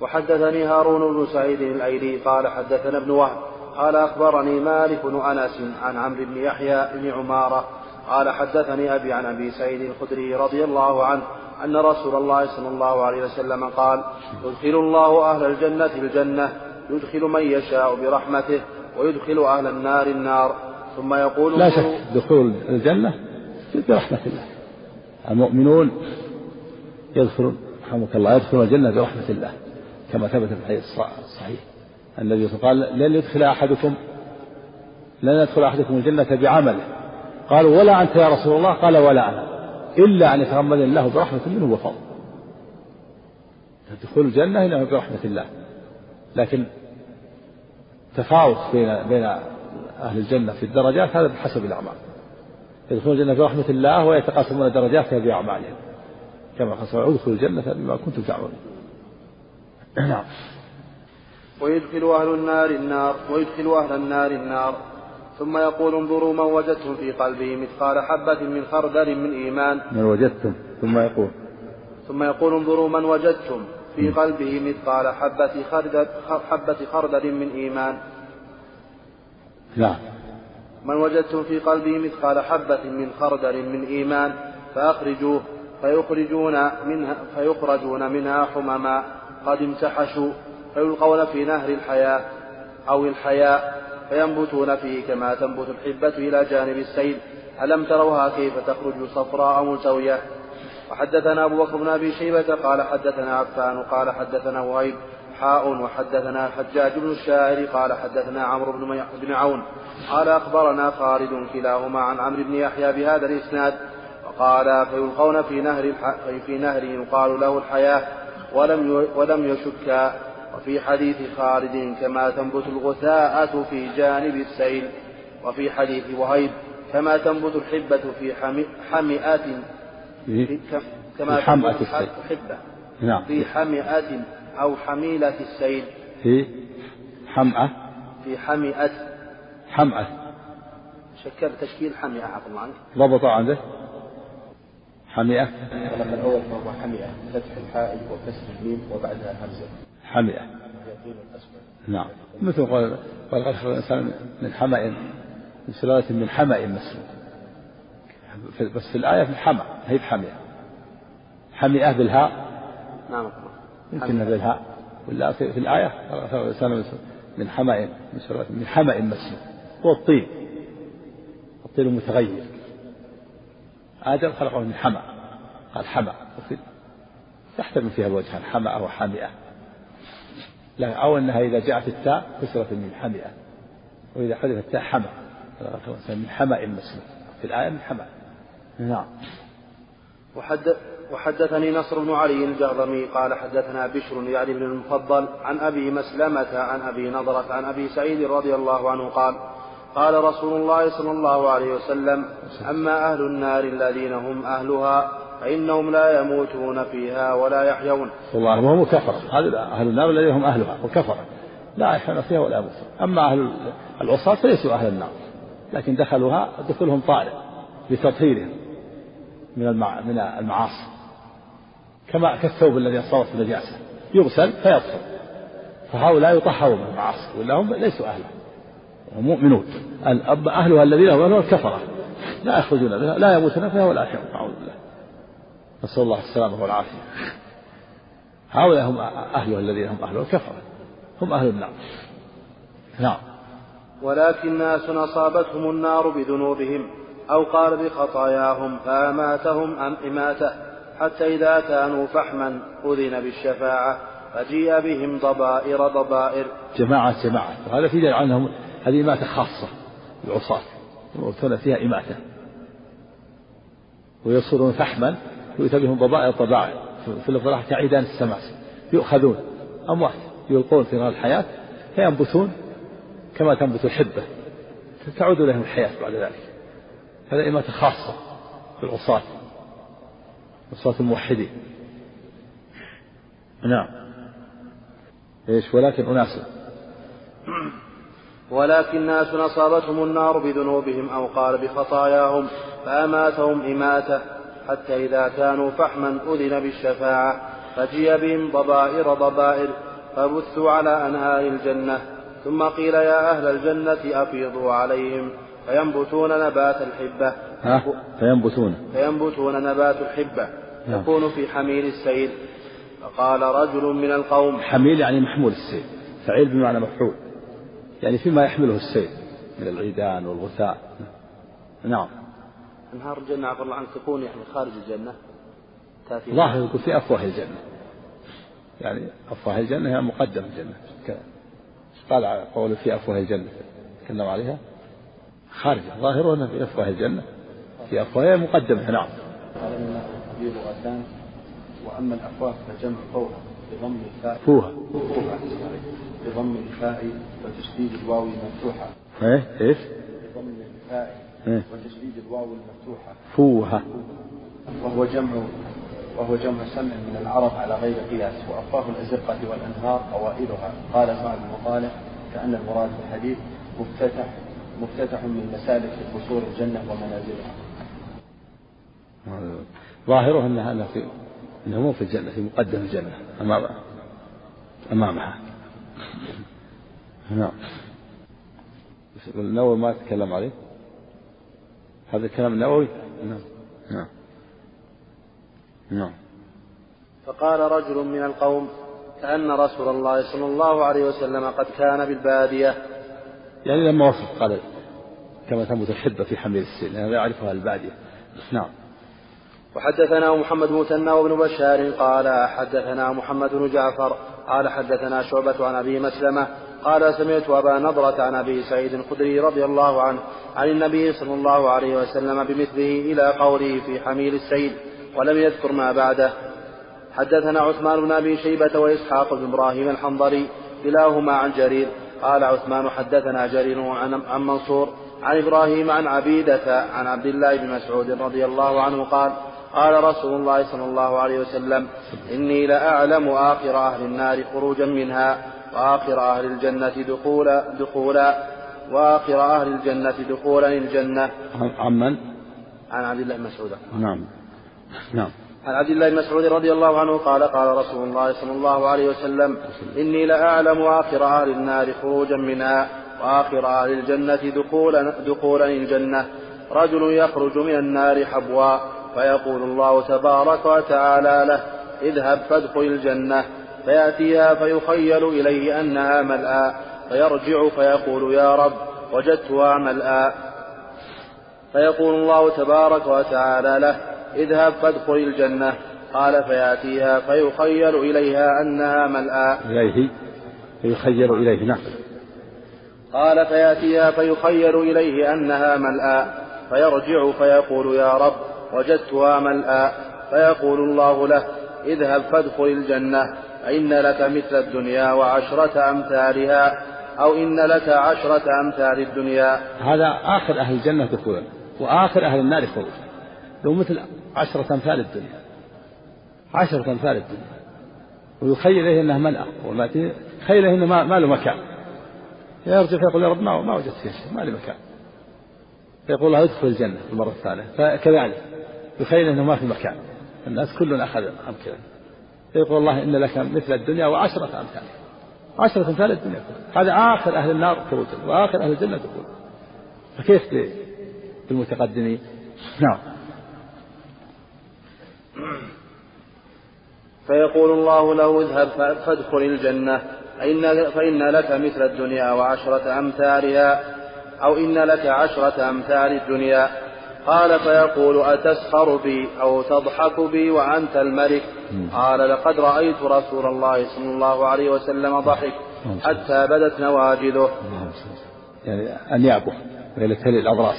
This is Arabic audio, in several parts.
وحدثني هارون بن سعيد الايلي قال حدثنا ابن وهب قال أخبرني مالك بن أنس عن عمرو بن يحيى بن عمارة قال حدثني أبي عن أبي سعيد الخدري رضي الله عنه أن رسول الله صلى الله عليه وسلم قال يدخل الله أهل الجنة الجنة يدخل من يشاء برحمته ويدخل أهل النار النار. ثم يقول لا شك دخول الجنة برحمة الله. المؤمنون يدخلون رحمك الله يدخلون الجنة برحمة الله. كما ثبت في الحديث الصحيح. النبي قال لن يدخل أحدكم لن يدخل أحدكم الجنة بعمله. قالوا ولا أنت يا رسول الله. قال ولا أنا. إلا أن يتغمد الله برحمة منه وفضل. دخول الجنة إنما برحمة الله. لكن تفاوت بين بين أهل الجنة في الدرجات هذا بحسب الأعمال. يدخلون الجنة برحمة الله ويتقاسمون درجاتها بأعمالهم. كما قال ادخلوا الجنة بما كنتم تعملون. نعم. ويدخل أهل النار النار ويدخل أهل النار النار. ثم يقول انظروا من وجدتم في قلبه مثقال حبة من خردل من إيمان. من وجدتم ثم يقول. ثم يقول انظروا من وجدتم في قلبه مثقال حبة خردل حبة خردل من إيمان. نعم. من وجدتم في قلبه مثقال حبة من خردل من إيمان فأخرجوه فيخرجون منها فيخرجون منها حمما. قد امتحشوا فيلقون في نهر الحياة أو الحياء فينبتون فيه كما تنبت الحبة إلى جانب السيل. ألم تروها كيف تخرج صفراء ملتوية؟ وحدثنا أبو بكر بن أبي شيبة قال حدثنا عفان قال حدثنا وهيب حاء وحدثنا الحجاج بن الشاعر قال حدثنا عمرو بن عون قال أخبرنا خالد كلاهما عن عمرو بن يحيى بهذا الإسناد. وقال فيلقون في نهر في نهر يقال له الحياة ولم ولم يشكا وفي حديث خالد كما تنبت الغثاءة في جانب السيل. وفي حديث وهيب كما تنبت الحبة في في كما حمأة السيل. حبة نعم. في حمئة أو حميلة السيل. في حمأة في حمئة. حمأة شكل تشكيل حمئة عفوا عنك. ضبط عنده. حمئة ولكن الأول فهو حمئة فتح الحاء وكسر الميم وبعدها همزة. حمئة نعم. مثل قال قال قد الإنسان من حمأ من سلالة من حمأ مسنون بس في الآية في الحمأ هي بحمئة حمئة بالهاء. نعم. يمكن بالهاء. ولا في الآية خلق الإنسان من حمأ من سلالة من حمأ مسنون هو الطين. الطين المتغير. آدم خلقه من حمأ. قال حمأ. تحتمل فيها الوجهان حمأ وحامئة لا أو أنها إذا جاءت التاء كسرت من حمئة. وإذا حذفت التاء حمأ. من حمأ مسلم في الآية من حمأ. نعم. وحد وحدثني نصر بن علي الجهضمي قال حدثنا بشر يعني بن المفضل عن أبي مسلمة عن أبي نضرة عن أبي سعيد رضي الله عنه قال قال رسول الله صلى الله عليه وسلم أما أهل النار الذين هم أهلها فإنهم لا يموتون فيها ولا يحيون. والله وهم كفرة هذا أهل النار الذين هم أهلها وكفرة لا يحيون فيها ولا يموتون. أما أهل العصاة فليسوا أهل النار لكن دخلوها دخولهم طارئ بتطهيرهم من من المعاصي. كما كالثوب الذي أصابت النجاسة. يغسل فيطهر. فهؤلاء يطهرون من المعاصي ولا هم ليسوا أهلها. مؤمنون أهلها الذين هم أهلها الكفرة لا يخرجون منها لا يموتون فيها ولا يحيون أعوذ بالله. نسأل الله السلامة والعافية. هؤلاء هم أهلها الذين هم أهلها الكفرة هم أهل النار. نعم. ولكن ناس أصابتهم النار بذنوبهم أو قال بخطاياهم فأماتهم أم إماتة. حتى إذا كانوا فحما أذن بالشفاعة فجيء بهم ضبائر ضبائر. جماعة جماعة. وهذا في دليل عنهم هذه إماتة خاصة العصاة يموتون فيها إماتة. ويصيرون فحما يؤتى بهم ضبائر ضبائر في الفراح كعيدان السماس. يؤخذون أموات يلقون في نار الحياة فينبتون كما تنبت الحبة. تعود لهم الحياة بعد ذلك. هذا إماتة خاصة بالعصاة عصاة الموحدين. نعم. إيش؟ ولكن أناس ولكن ناس أصابتهم النار بذنوبهم أو قال بخطاياهم فأماتهم إماتة حتى إذا كانوا فحما أذن بالشفاعة فجيء بهم ضبائر ضبائر فبثوا على أنهار الجنة ثم قيل يا أهل الجنة أفيضوا عليهم فينبتون نبات الحبة. فينبتون. فينبتون نبات الحبة. نعم. يكون في حميل السيل. فقال رجل من القوم حميل يعني محمول السيل. فعيل بمعنى مفعول. يعني فيما يحمله السيل من العيدان والغثاء. نعم. أنهار الجنة عفى الله عنك تكون يعني خارج الجنة. ظاهر يقول في أفواه الجنة. يعني أفواه الجنة هي مقدم الجنة. قال قوله في أفواه الجنة. تكلم عليها. خارجة ظاهره أنها في أفواه الجنة. في أفواهها مقدمة. نعم. قال في لغتان وأما الأفواه فجمع فوها بضم الفاء فوها. فوها بضم الفاء وتشديد الواو المفتوحة. إيه؟ إيش؟ بضم الفاء إيه؟ وتشديد الواو المفتوحة. فوها. وهو جمع وهو جمع سمع من العرب على غير قياس وأفواه الأزقة والأنهار أوائلها قال بعض المقالة كأن المراد في الحديث مفتتح مفتتح من مسالك قصور الجنة ومنازلها. ظاهره أنها أنها في إنه مو في الجنة في مقدم الجنة امامها أمامها. نعم. النووي ما تكلم عليه؟ هذا الكلام النووي؟ نعم. نعم. نعم. فقال رجل من القوم كأن رسول الله صلى الله عليه وسلم قد كان بالبادية. يعني لما وصف قال كما تنبت الحبة في حمير السيل يعني لا يعرفها البادية. نعم. وحدثنا محمد مثنى وابن بشار قال حدثنا محمد بن جعفر قال حدثنا شعبة عن أبي مسلمة قال سمعت أبا نضرة عن أبي سعيد الخدري رضي الله عنه عن النبي صلى الله عليه وسلم بمثله إلى قوله في حميل السيل ولم يذكر ما بعده. حدثنا عثمان بن أبي شيبة وإسحاق بن إبراهيم الحنظري كلاهما عن جرير قال عثمان حدثنا جرير عن منصور عن إبراهيم عن عبيدة عن عبد الله بن مسعود رضي الله عنه قال قال رسول الله صلى الله عليه وسلم إني لأعلم آخر أهل النار خروجا منها وآخر أهل الجنة دخولا دخولا وآخر أهل الجنة دخولا الجنة عن من؟ عن عبد الله بن مسعود. نعم. نعم. عن عبد الله بن مسعود رضي الله عنه قال قال رسول الله صلى الله عليه وسلم إني لأعلم آخر أهل النار خروجا منها وآخر أهل الجنة دخولا دخولا الجنة رجل يخرج من النار حبوا فيقول الله تبارك وتعالى له اذهب فادخل الجنة. فيأتيها فيخيل إليه أنها ملآ فيرجع فيقول يا رب وجدتها ملآ فيقول الله تبارك وتعالى له اذهب فادخل الجنة. قال فيأتيها فيخيل إليها أنها ملآ إليه فيخيل إليه نعم. قال فيأتيها فيخيل إليه أنها ملآ فيرجع فيقول يا رب وجدتها ملآ فيقول الله له اذهب فادخل الجنة فإن لك مثل الدنيا وعشرة أمثالها أو إن لك عشرة أمثال الدنيا. هذا آخر أهل الجنة دخولا وآخر أهل النار خروجا لو مثل عشرة أمثال الدنيا. عشرة أمثال الدنيا. ويخيل إليه أنها ملأ والتي خيل أنه ما, له مكان. يرجع فيقول يا رب ما, وجدت فيها شيء ما لي مكان. فيقول الله ادخل الجنة. المرة الثانية. فكذلك. يخيل أنه ما في مكان. الناس كلنا أخذ أمثلة فيقول الله إن لك مثل الدنيا وعشرة أمثالها عشرة أمثال الدنيا كلها. هذا آخر أهل النار خروجا وآخر أهل الجنة دخولا فكيف بالمتقدمين نعم. فيقول الله له اذهب فادخل الجنة. فإن, فإن لك مثل الدنيا وعشرة أمثالها. أو إن لك عشرة أمثال الدنيا. قال فيقول أتسخر بي أو تضحك بي وأنت الملك؟ قال لقد رأيت رسول الله صلى الله عليه وسلم ضحك حتى بدت نواجذه. يعني أن يعبه ويلتلي الأضراس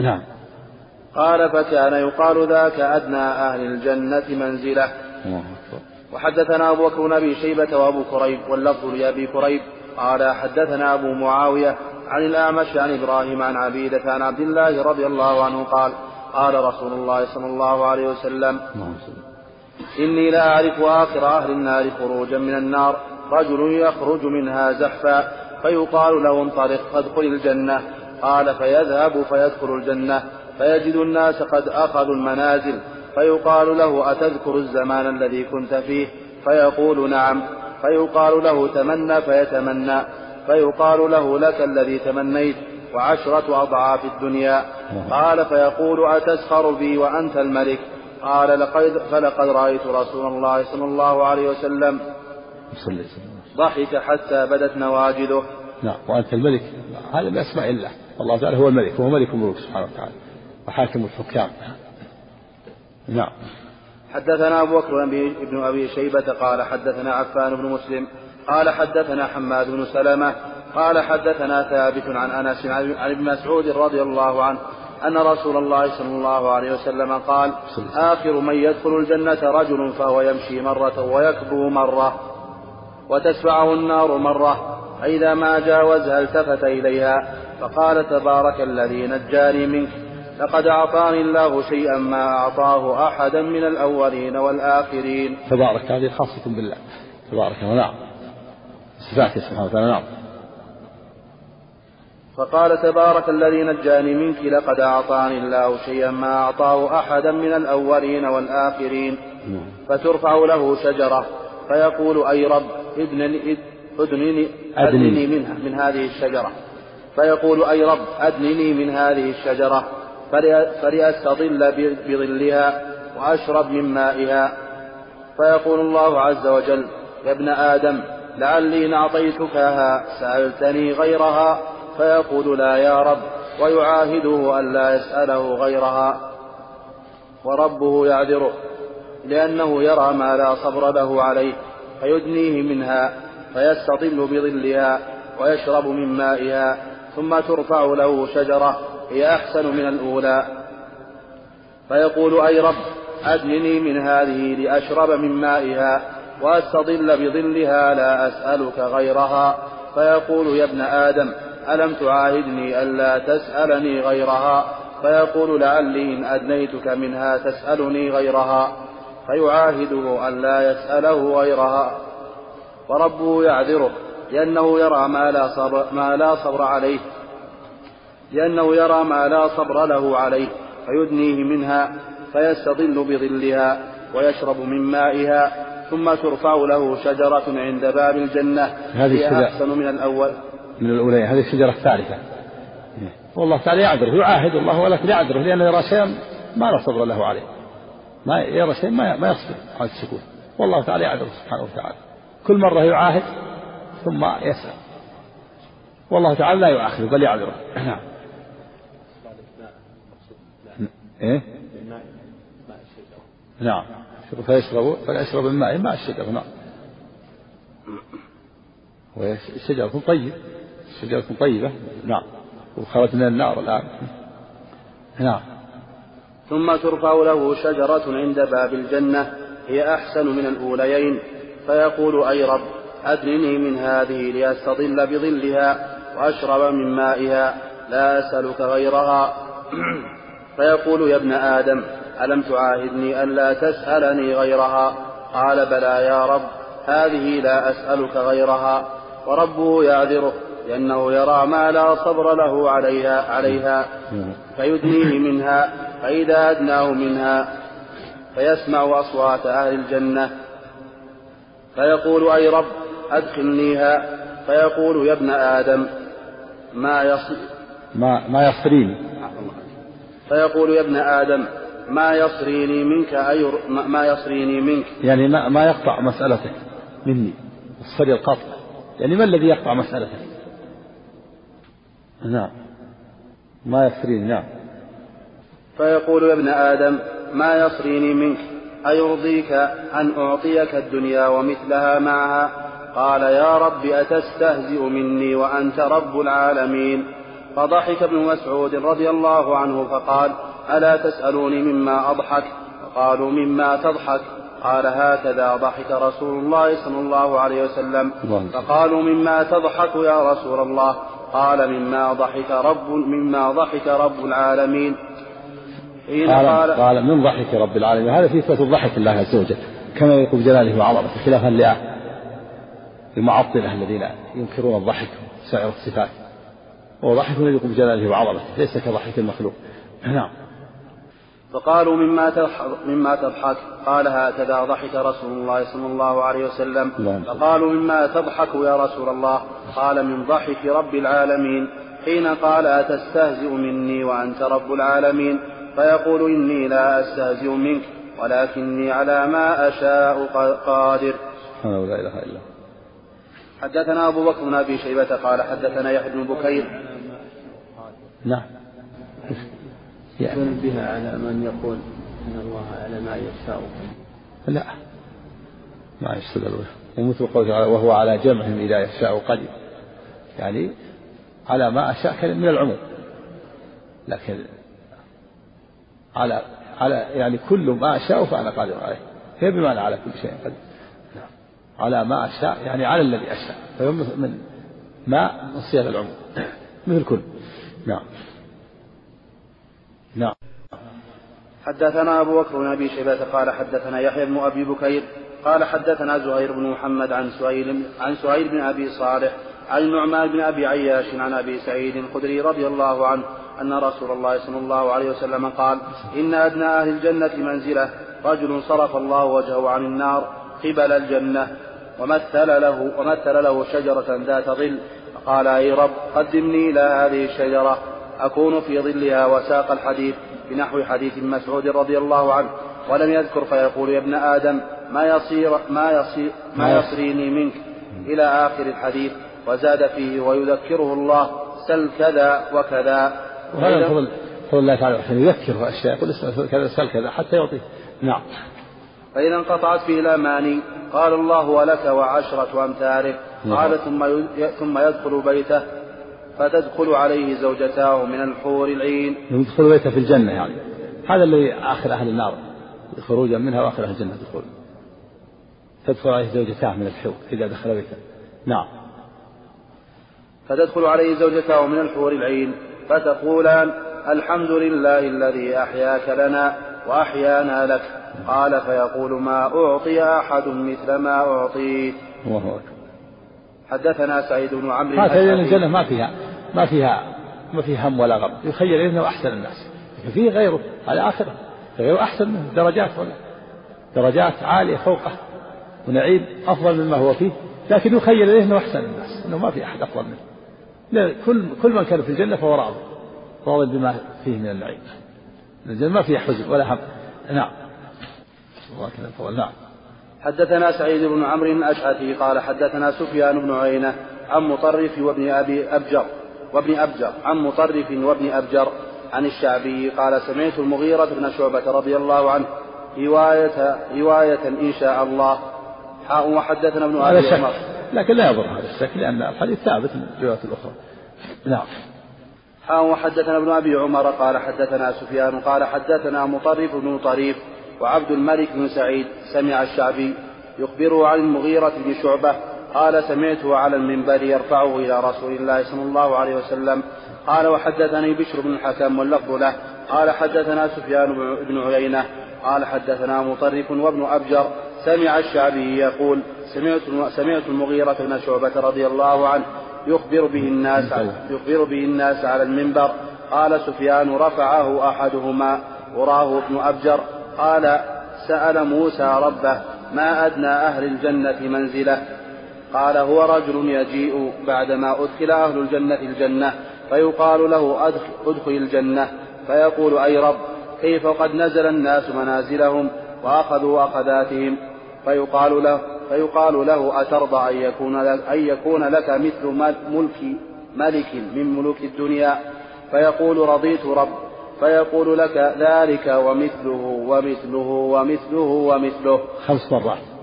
نعم. قال فكان يقال ذاك أدنى أهل الجنة منزلة. وحدثنا أبو بكر بن أبي شيبة وأبو كريب واللفظ لأبي كريب. قال حدثنا أبو معاوية عن الأعمش عن إبراهيم عن عبيدة عن عبد الله رضي الله عنه قال قال رسول الله صلى الله عليه وسلم إني لأعرف آخر أهل النار خروجا من النار رجل يخرج منها زحفا فيقال له انطلق فادخل الجنة قال فيذهب فيدخل الجنة فيجد الناس قد أخذوا المنازل فيقال له أتذكر الزمان الذي كنت فيه؟ فيقول نعم فيقال له تمنى فيتمنى فيقال له لك الذي تمنيت وعشرة أضعاف الدنيا. قال فيقول أتسخر بي وأنت الملك؟ قال لقد فلقد رأيت رسول الله صلى الله عليه وسلم ضحك حتى بدت نواجذه. نعم وأنت الملك. هذا من أسماء الله. الله تعالى هو الملك وهو ملك الملوك سبحانه وتعالى وحاكم الحكام. نعم. حدثنا أبو بكر بن أبي شيبة قال حدثنا عفان بن مسلم قال حدثنا حماد بن سلمة قال حدثنا ثابت عن أنس عن ابن مسعود رضي الله عنه أن رسول الله صلى الله عليه وسلم قال آخر من يدخل الجنة رجل فهو يمشي مرة ويكبو مرة وتسفعه النار مرة فإذا ما جاوزها التفت إليها؟ فقال تبارك الذي نجاني منك لقد أعطاني الله شيئا ما أعطاه أحدا من الأولين والآخرين. تبارك هذه خاصة بالله. تبارك ونعم صفاته سبحانه وتعالى نعم. فقال تبارك الذي نجاني منك لقد أعطاني الله شيئا ما أعطاه أحدا من الأولين والآخرين نعم. فترفع له شجرة فيقول أي رب ادنني ادنني أدنني منها من هذه الشجرة. فيقول أي رب أدنني من هذه الشجرة فلأستظل بظلها وأشرب من مائها. فيقول الله عز وجل يا ابن آدم لعلي إن أعطيتكها سألتني غيرها فيقول لا يا رب ويعاهده أن لا يسأله غيرها. وربه يعذره لأنه يرى ما لا صبر له عليه فيدنيه منها فيستظل بظلها ويشرب من مائها ثم ترفع له شجرة هي أحسن من الأولى. فيقول أي رب أدنني من هذه لأشرب من مائها. وأستظل بظلها لا أسألك غيرها. فيقول يا ابن آدم ألم تعاهدني ألا تسألني غيرها؟ فيقول لعلي إن أدنيتك منها تسألني غيرها. فيعاهده أن لا يسأله غيرها. وربه يعذره لأنه يرى ما لا صبر, ما لا صبر عليه. لأنه يرى ما لا صبر له عليه. فيدنيه منها فيستظل بظلها ويشرب من مائها. ثم ترفع له شجرة عند باب الجنة. هذه أحسن من الأول. من الأولى. هذه الشجرة الثالثة. والله تعالى يعذره يعاهد الله ولكن يعذره لأنه يرى شيئا ما لا صبر له عليه. ما يرى شيء ما ما يصبر على السكوت. والله تعالى يعذره سبحانه وتعالى. كل مرة يعاهد ثم يسأل. والله تعالى لا يؤاخذه بل يعذره. نعم. إيه؟ نعم. فيشرب فيشرب الماء ماء الشجرة نعم والشجرة طيب. شجرة طيبة. نعم. وخرج من النار الآن. نعم. ثم ترفع له شجرة عند باب الجنة. هي أحسن من الأوليين. فيقول أي رب أدنني من هذه لأستظل بظلها وأشرب من مائها. لا أسألك غيرها. فيقول يا ابن آدم ألم تعاهدني ألا تسألني غيرها؟ قال بلى يا رب هذه لا أسألك غيرها. وربه يعذره لأنه يرى ما لا صبر له عليها عليها. فيدنيه منها فإذا أدناه منها فيسمع أصوات أهل الجنة. فيقول أي رب أدخلنيها. فيقول يا ابن آدم ما يص ما ما يصريني فيقول يا ابن آدم ما يصريني منك أي ما يصريني منك. يعني ما, ما يقطع مسألتك مني الصري القطع. يعني ما الذي يقطع مسألتك؟ نعم. ما يصريني نعم. فيقول يا ابن آدم ما يصريني منك أيرضيك أن أعطيك الدنيا ومثلها معها؟ قال يا رب أتستهزئ مني وأنت رب العالمين. فضحك ابن مسعود رضي الله عنه فقال ألا تسألوني مما أضحك؟ فقالوا مما تضحك. قال هكذا ضحك رسول الله صلى الله عليه وسلم. فقالوا مما تضحك يا رسول الله؟ قال مما ضحك رب مما ضحك رب العالمين. قال, قال, قال من ضحك رب العالمين؟ هذا في إثبات الضحك الله عز وجل كما يقول جلاله وعظمته خلافا للمعطلة الذين ينكرون الضحك سائر الصفات. وهو ضحك يليق بجلاله وعظمته ليس كضحك المخلوق. نعم. فقالوا مما تضحك, مما تضحك. قال هكذا ضحك رسول الله صلى الله عليه وسلم. فقالوا مما تضحك يا رسول الله. قال من ضحك رب العالمين. حين قال أتستهزئ مني وأنت رب العالمين؟ فيقول إني لا أستهزئ منك ولكني على ما أشاء قادر. سبحانه لا إله إلا حدثنا أبو بكر بن أبي شيبة قال حدثنا يحيى بن بكير. نعم. يعني بها على من يقول إن الله على ما يشاء. لا. ما يستدل ومثل قوله وهو على جمعهم إذا يشاء قدير. يعني على ما أشاء من العموم. لكن على على يعني كل ما أشاء فأنا قادر عليه. هي بمعنى على كل شيء قدير. نعم. على ما أشاء يعني على الذي أشاء. فهو من ما من صيغ العموم. مثل كل. نعم. نعم. حدثنا أبو بكر بن أبي شيبة قال حدثنا يحيى بن أبي بكير قال حدثنا زهير بن محمد عن سهيل عن سهيل بن أبي صالح عن النعمان بن أبي عياش عن أبي سعيد الخدري رضي الله عنه أن رسول الله صلى الله عليه وسلم قال إن أدنى أهل الجنة منزلة. رجل صرف الله وجهه عن النار قبل الجنة ومثل له ومثل له شجرة ذات ظل. فقال أي رب قدمني إلى هذه الشجرة. أكون في ظلها وساق الحديث بنحو حديث مسعود رضي الله عنه ولم يذكر فيقول يا ابن آدم ما يصير ما يصير ما يصريني منك إلى آخر الحديث وزاد فيه ويذكره الله سل كذا وكذا. وهذا فضل فضل الله تعالى عشان يذكره أشياء يقول اسأل كذا سل كذا حتى يعطيه. نعم. فإذا انقطعت فيه الأماني قال الله ولك وعشرة أمثاله نعم. قال ثم ثم يدخل بيته فتدخل عليه زوجتاه من الحور العين. يدخل بيته في الجنة يعني. هذا الذي آخر أهل النار خروجا منها وآخر أهل الجنة دخول تدخل عليه زوجتاه من الحور إذا دخل بيته. نعم. فتدخل عليه زوجتاه من الحور العين فتقولان الحمد لله الذي أحياك لنا وأحيانا لك. قال فيقول ما أعطي أحد مثل ما أعطيت. الله أكبر. حدثنا سعيد بن عمرو ما الجنة ما فيها. ما فيها ما فيها هم ولا غم. يخيل إنه أحسن الناس. لكن فيه غيره. على آخره. غيره أحسن منه. درجات ولا. درجات عالية فوقه. ونعيم أفضل مما هو فيه. لكن يخيل اليه إنه أحسن الناس. إنه ما في أحد أفضل منه. كل كل من كان في الجنة فهو راضي. راضي بما فيه من النعيم. الجنة ما فيها حزن ولا هم. نعم. نعم. حدثنا سعيد بن عمرو الأشعثي قال حدثنا سفيان بن عيينة عن مطرف وابن أبي أبجر وابن أبجر عن مطرف وابن أبجر عن الشعبي قال سمعت المغيرة بن شعبة رضي الله عنه رواية رواية إن شاء الله. حاء وحدثنا ابن أبي عمر. لكن لا يضر هذا الشك لأن الحديث ثابت من الروايات الأخرى. نعم. حاء وحدثنا ابن أبي عمر قال حدثنا سفيان قال حدثنا مطرف بن طريف وعبد الملك بن سعيد سمع الشعبي يخبره عن المغيرة بن شعبة قال سمعته على المنبر يرفعه إلى رسول الله صلى الله عليه وسلم. قال وحدثني بشر بن الحكم واللفظ له. قال حدثنا سفيان بن عيينة. قال حدثنا مطرف وابن أبجر. سمع الشعبي يقول سمعت سمعت المغيرة بن شعبة رضي الله عنه يخبر به الناس يخبر به الناس على المنبر. قال سفيان رفعه أحدهما. وراه ابن أبجر. قال سأل موسى ربه ما أدنى أهل الجنة منزله؟ قال هو رجل يجيء بعدما أدخل أهل الجنة الجنة فيقال له أدخل, أدخل الجنة. فيقول أي رب كيف قد نزل الناس منازلهم وأخذوا أخذاتهم؟ فيقال له فيقال له أترضى أن يكون لك, أن يكون لك مثل ملك ملك من ملوك الدنيا؟ فيقول رضيت رب فيقول لك ذلك ومثله ومثله ومثله ومثله. خمس مرات.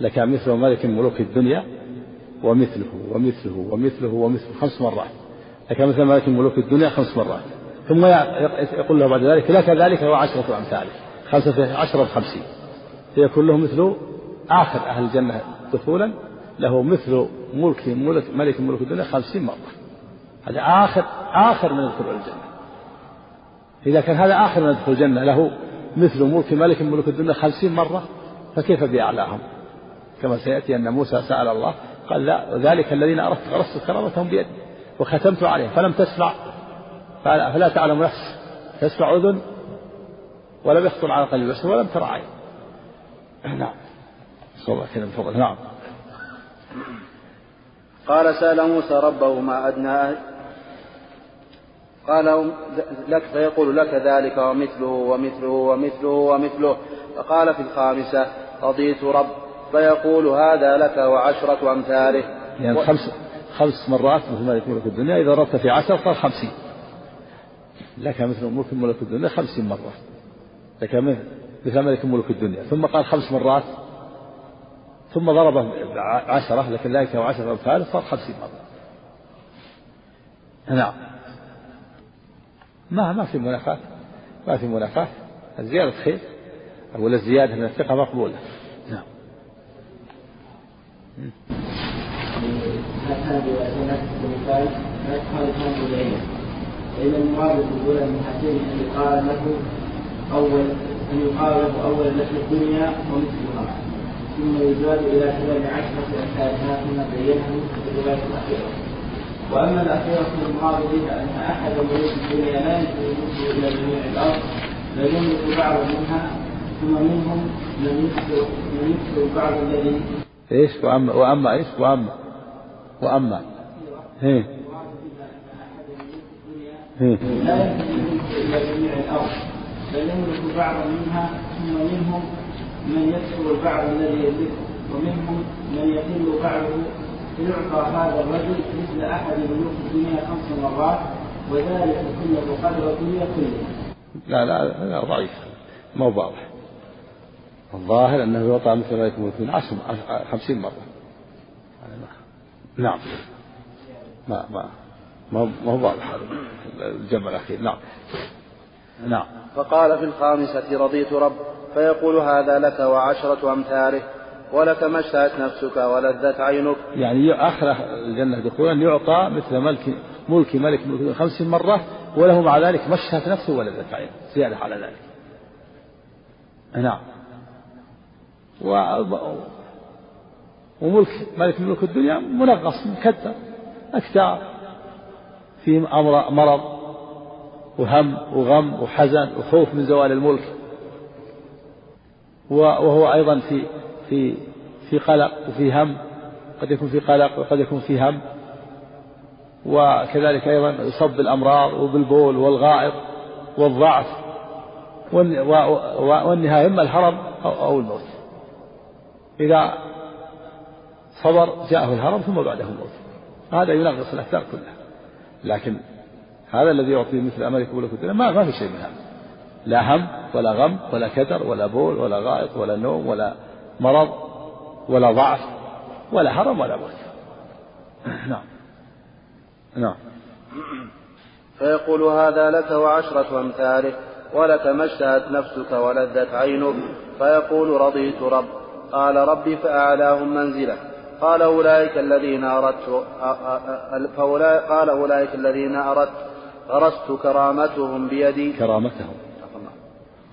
لك مثل ملك ملوك الدنيا ومثله ومثله ومثله ومثله خمس مرات. لك مثل ملك ملوك الدنيا خمس مرات. ثم يقول له بعد ذلك لك ذلك وعشرة أمثاله خمسة عشرة خمسين فيكون له مثل آخر أهل الجنة دخولا له مثل ملك ملك ملك ملوك الدنيا خمسين مرة. هذا آخر آخر من يدخل الجنة. إذا كان هذا آخر من يدخل الجنة له مثل ملك ملك ملوك الدنيا خمسين مرة فكيف بأعلاهم؟ كما سيأتي أن موسى سأل الله قال لا ذلك الذين أردت غرست كرامتهم بيدي وختمت عليهم فلم تسمع فلا تعلم نفس تسمع أذن ولم يخطر على قلب بشر ولم ترى عين. نعم. صلى الله عليه وسلم نعم. قال سأل موسى ربه ما أدنى قال لك فيقول لك ذلك ومثله ومثله ومثله ومثله. فقال في الخامسة رضيت رب فيقول هذا لك وعشرة أمثاله. يعني خمس خمس مرات مثل ما يكون في الدنيا إذا ضربت في عشر صار خمسين. لك مثل ملك ملك الدنيا خمسين مرة. لك مثل ملك ملك الدنيا. ثم قال خمس مرات ثم ضربه عشرة لكن ذلك وعشرة أمثال صار خمسين مرة. نعم. ما ما في منافاة. ما في منافاة. الزيادة خير ولا الزيادة من الثقة مقبولة. نعم. فإن المراد بالأولى من هاتين أن يقال له أول أن يقال له أول نفس الدنيا ومثلها ثم يزاد إلى ثمان عشرة أمثالها ثم بينه في الرواية الأخيرة وأما الأخيرة فالمراد بها أن أحد ملوك الدنيا لا يملك إلى جميع الأرض بل يملك بعضا منها ثم منهم من يكثر بعض الذي إيش؟ واما وأما إيش؟ واما وأما. هي لا يمكن يملك إلى جميع الأرض بعضا منها ثم منهم من يكثر البعض الذي يملكه ومنهم من يقل بعضه فيعطى هذا الرجل مثل احد ملوك الدنيا خمس مرات وذلك كله قدر الدنيا كلها. لا لا لا ضعيف. ما واضح. الظاهر أنه يعطى مثل ما يكون في عشر خمسين مرة. نعم. ما ما ما هو واضح الجمع الأخير. نعم. نعم. فقال في الخامسة رضيت رب فيقول هذا لك وعشرة أمثاله ولك ما اشتهت نفسك ولذت عينك. يعني آخر الجنة دخولا يعطى مثل ملك ملك ملك ملك خمس مرة وله مع ذلك ما اشتهت نفسه ولذت عينه. زيادة على ذلك. نعم. وملك ملك ملوك الدنيا منغص مكدر. أكثر. في أمر مرض وهم وغم وحزن وخوف من زوال الملك. وهو أيضا في في في قلق وفي هم. قد يكون في قلق وقد يكون في هم. وكذلك أيضا يصب بالأمراض وبالبول والغائط والضعف. والنهاية إما الهرم أو الموت. إذا صبر جاءه الهرم ثم بعده الموت. هذا ينغص الأكثر كلها. لكن هذا الذي يعطي مثل يقول الدنيا ما ما في شيء من هذا. لا هم ولا غم ولا كدر ولا بول ولا غائط ولا نوم ولا مرض ولا ضعف ولا هرم ولا موت. نعم. نعم. فيقول هذا لك وعشرة أمثالك ولك ما اشتهت نفسك ولذت عينك. فيقول رضيت رب قال ربي فأعلاهم منزلة. قال أولئك الذين أردت قال أولئك الذين أردت غرست كرامتهم بيدي. كرامتهم.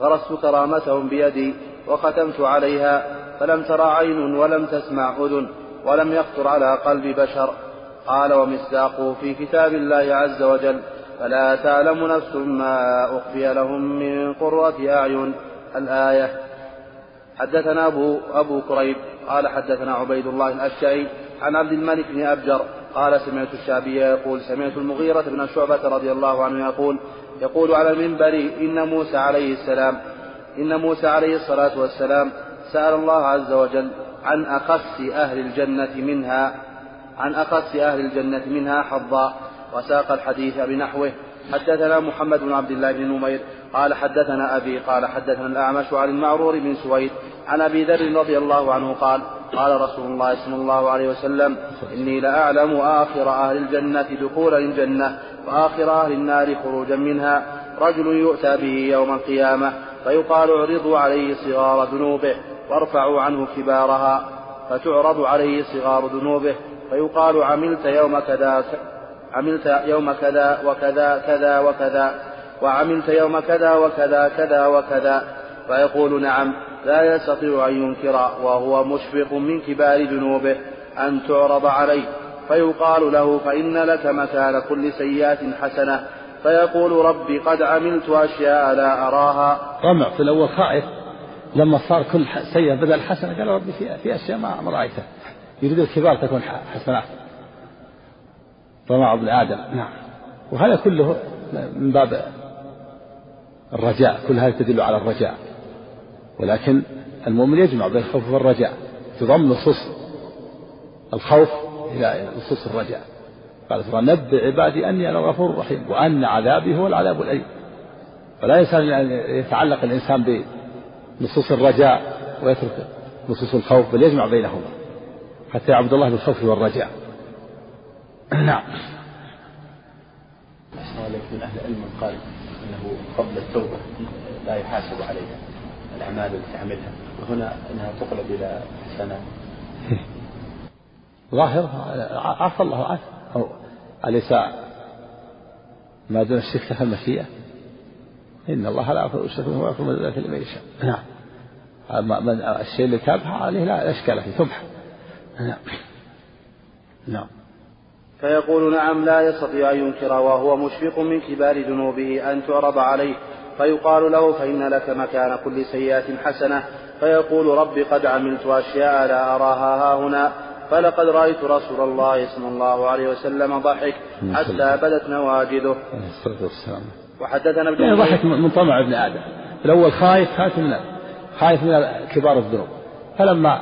غرست كرامتهم بيدي وختمت عليها فلم ترى عين ولم تسمع أذن ولم يخطر على قلب بشر. قال ومصداقه في كتاب الله عز وجل فلا تعلم نفس ما أخفي لهم من قرة أعين. الآية حدثنا أبو أبو كريب قال حدثنا عبيد الله الأشعري عن عبد الملك بن أبجر قال سمعت الشعبي يقول سمعت المغيرة بن شعبة رضي الله عنه يقول يقول على المنبر إن موسى عليه السلام إن موسى عليه الصلاة والسلام سأل الله عز وجل عن أخس أهل الجنة منها عن أخس أهل الجنة منها حظا وساق الحديث بنحوه حدثنا محمد بن عبد الله بن نمير قال حدثنا أبي قال حدثنا الأعمش عن المعرور بن سويد عن أبي ذر رضي الله عنه قال قال رسول الله صلى الله عليه وسلم إني لأعلم آخر أهل الجنة دخولا الجنة وآخر أهل النار خروجا منها رجل يؤتى به يوم القيامة فيقال اعرضوا عليه صغار ذنوبه وارفعوا عنه كبارها فتعرض عليه صغار ذنوبه فيقال عملت يوم كذا عملت يوم كذا وكذا كذا وكذا وعملت يوم كذا وكذا كذا وكذا. فيقول نعم لا يستطيع أن ينكر وهو مشفق من كبار ذنوبه أن تعرض عليه. فيقال له فإن لك مكان كل سيئات حسنة. فيقول ربي قد عملت أشياء لا أراها. طمع في الأول خائف. لما صار كل سيئة بدل حسنة قال ربي في, في أشياء ما رأيتها. يريد الكبار تكون حسنات. طمع ابن آدم نعم. وهذا كله من باب الرجاء كل هذا تدل على الرجاء. ولكن المؤمن يجمع بين الخوف والرجاء تضم نصوص الخوف إلى نصوص الرجاء. قال سبحانه نبئ عبادي أني أنا الغفور الرحيم وأن عذابي هو العذاب الأليم. فلا يسأل أن يتعلق الإنسان بنصوص الرجاء ويترك نصوص الخوف بل يجمع بينهما. حتى يعبد الله بالخوف والرجاء. نعم. من أهل العلم من قال أنه قبل التوبة لا يحاسب عليها الأعمال التي تعملها وهنا أنها تقلب إلى حسنات ظاهر عفى الله عنه. أو أليس ما دون الشرك له المشيئة؟ إن الله لا يغفر الشرك ويغفر من ذلك لمن يشاء. نعم. من الشيء اللي تابها عليه لا إشكال فيه تمحى نعم. نعم. فيقول نعم لا يستطيع أن ينكر وهو مشفق من كبار ذنوبه أن تعرض عليه. فيقال له فإن لك مكان كل سيئة حسنة. فيقول رب قد عملت أشياء لا أراها ها هنا. فلقد رأيت رسول الله صلى الله عليه وسلم ضحك حتى بدت نواجذه. وحدثنا ابن يعني ضحك من طمع ابن آدم. الأول خايف خايف من خايف من كبار الذنوب. فلما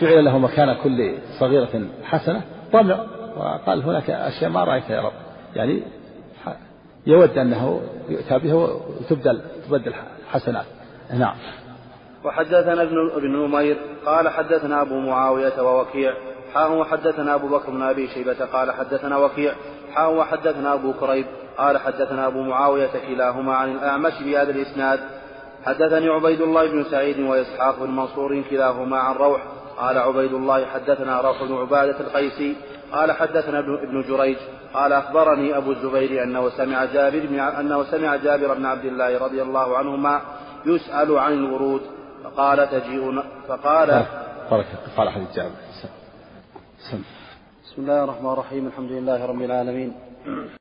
جعل له مكان كل صغيرة حسنة طمع. وقال هناك أشياء ما رأيتها يا رب. يعني يود أنه يؤتى بها وتبدل تبدل حسنات. نعم. وحدثنا ابن ابن نمير قال حدثنا أبو معاوية ووكيع حاء وحدثنا أبو بكر بن أبي شيبة قال حدثنا وكيع. حاء وحدثنا أبو كريب قال حدثنا أبو معاوية كلاهما عن الأعمش بهذا الإسناد. حدثني عبيد الله بن سعيد وإسحاق بن منصور كلاهما عن روح. قال عبيد الله حدثنا روح بن عبادة القيسي قال حدثنا ابن جريج قال أخبرني أبو الزبير أنه سمع جابر بن أنه سمع جابر بن عبد الله رضي الله عنهما يسأل عن الورود فقال تجيء فقال بارك قال حديث جابر بسم الله الرحمن الرحيم الحمد لله رب العالمين.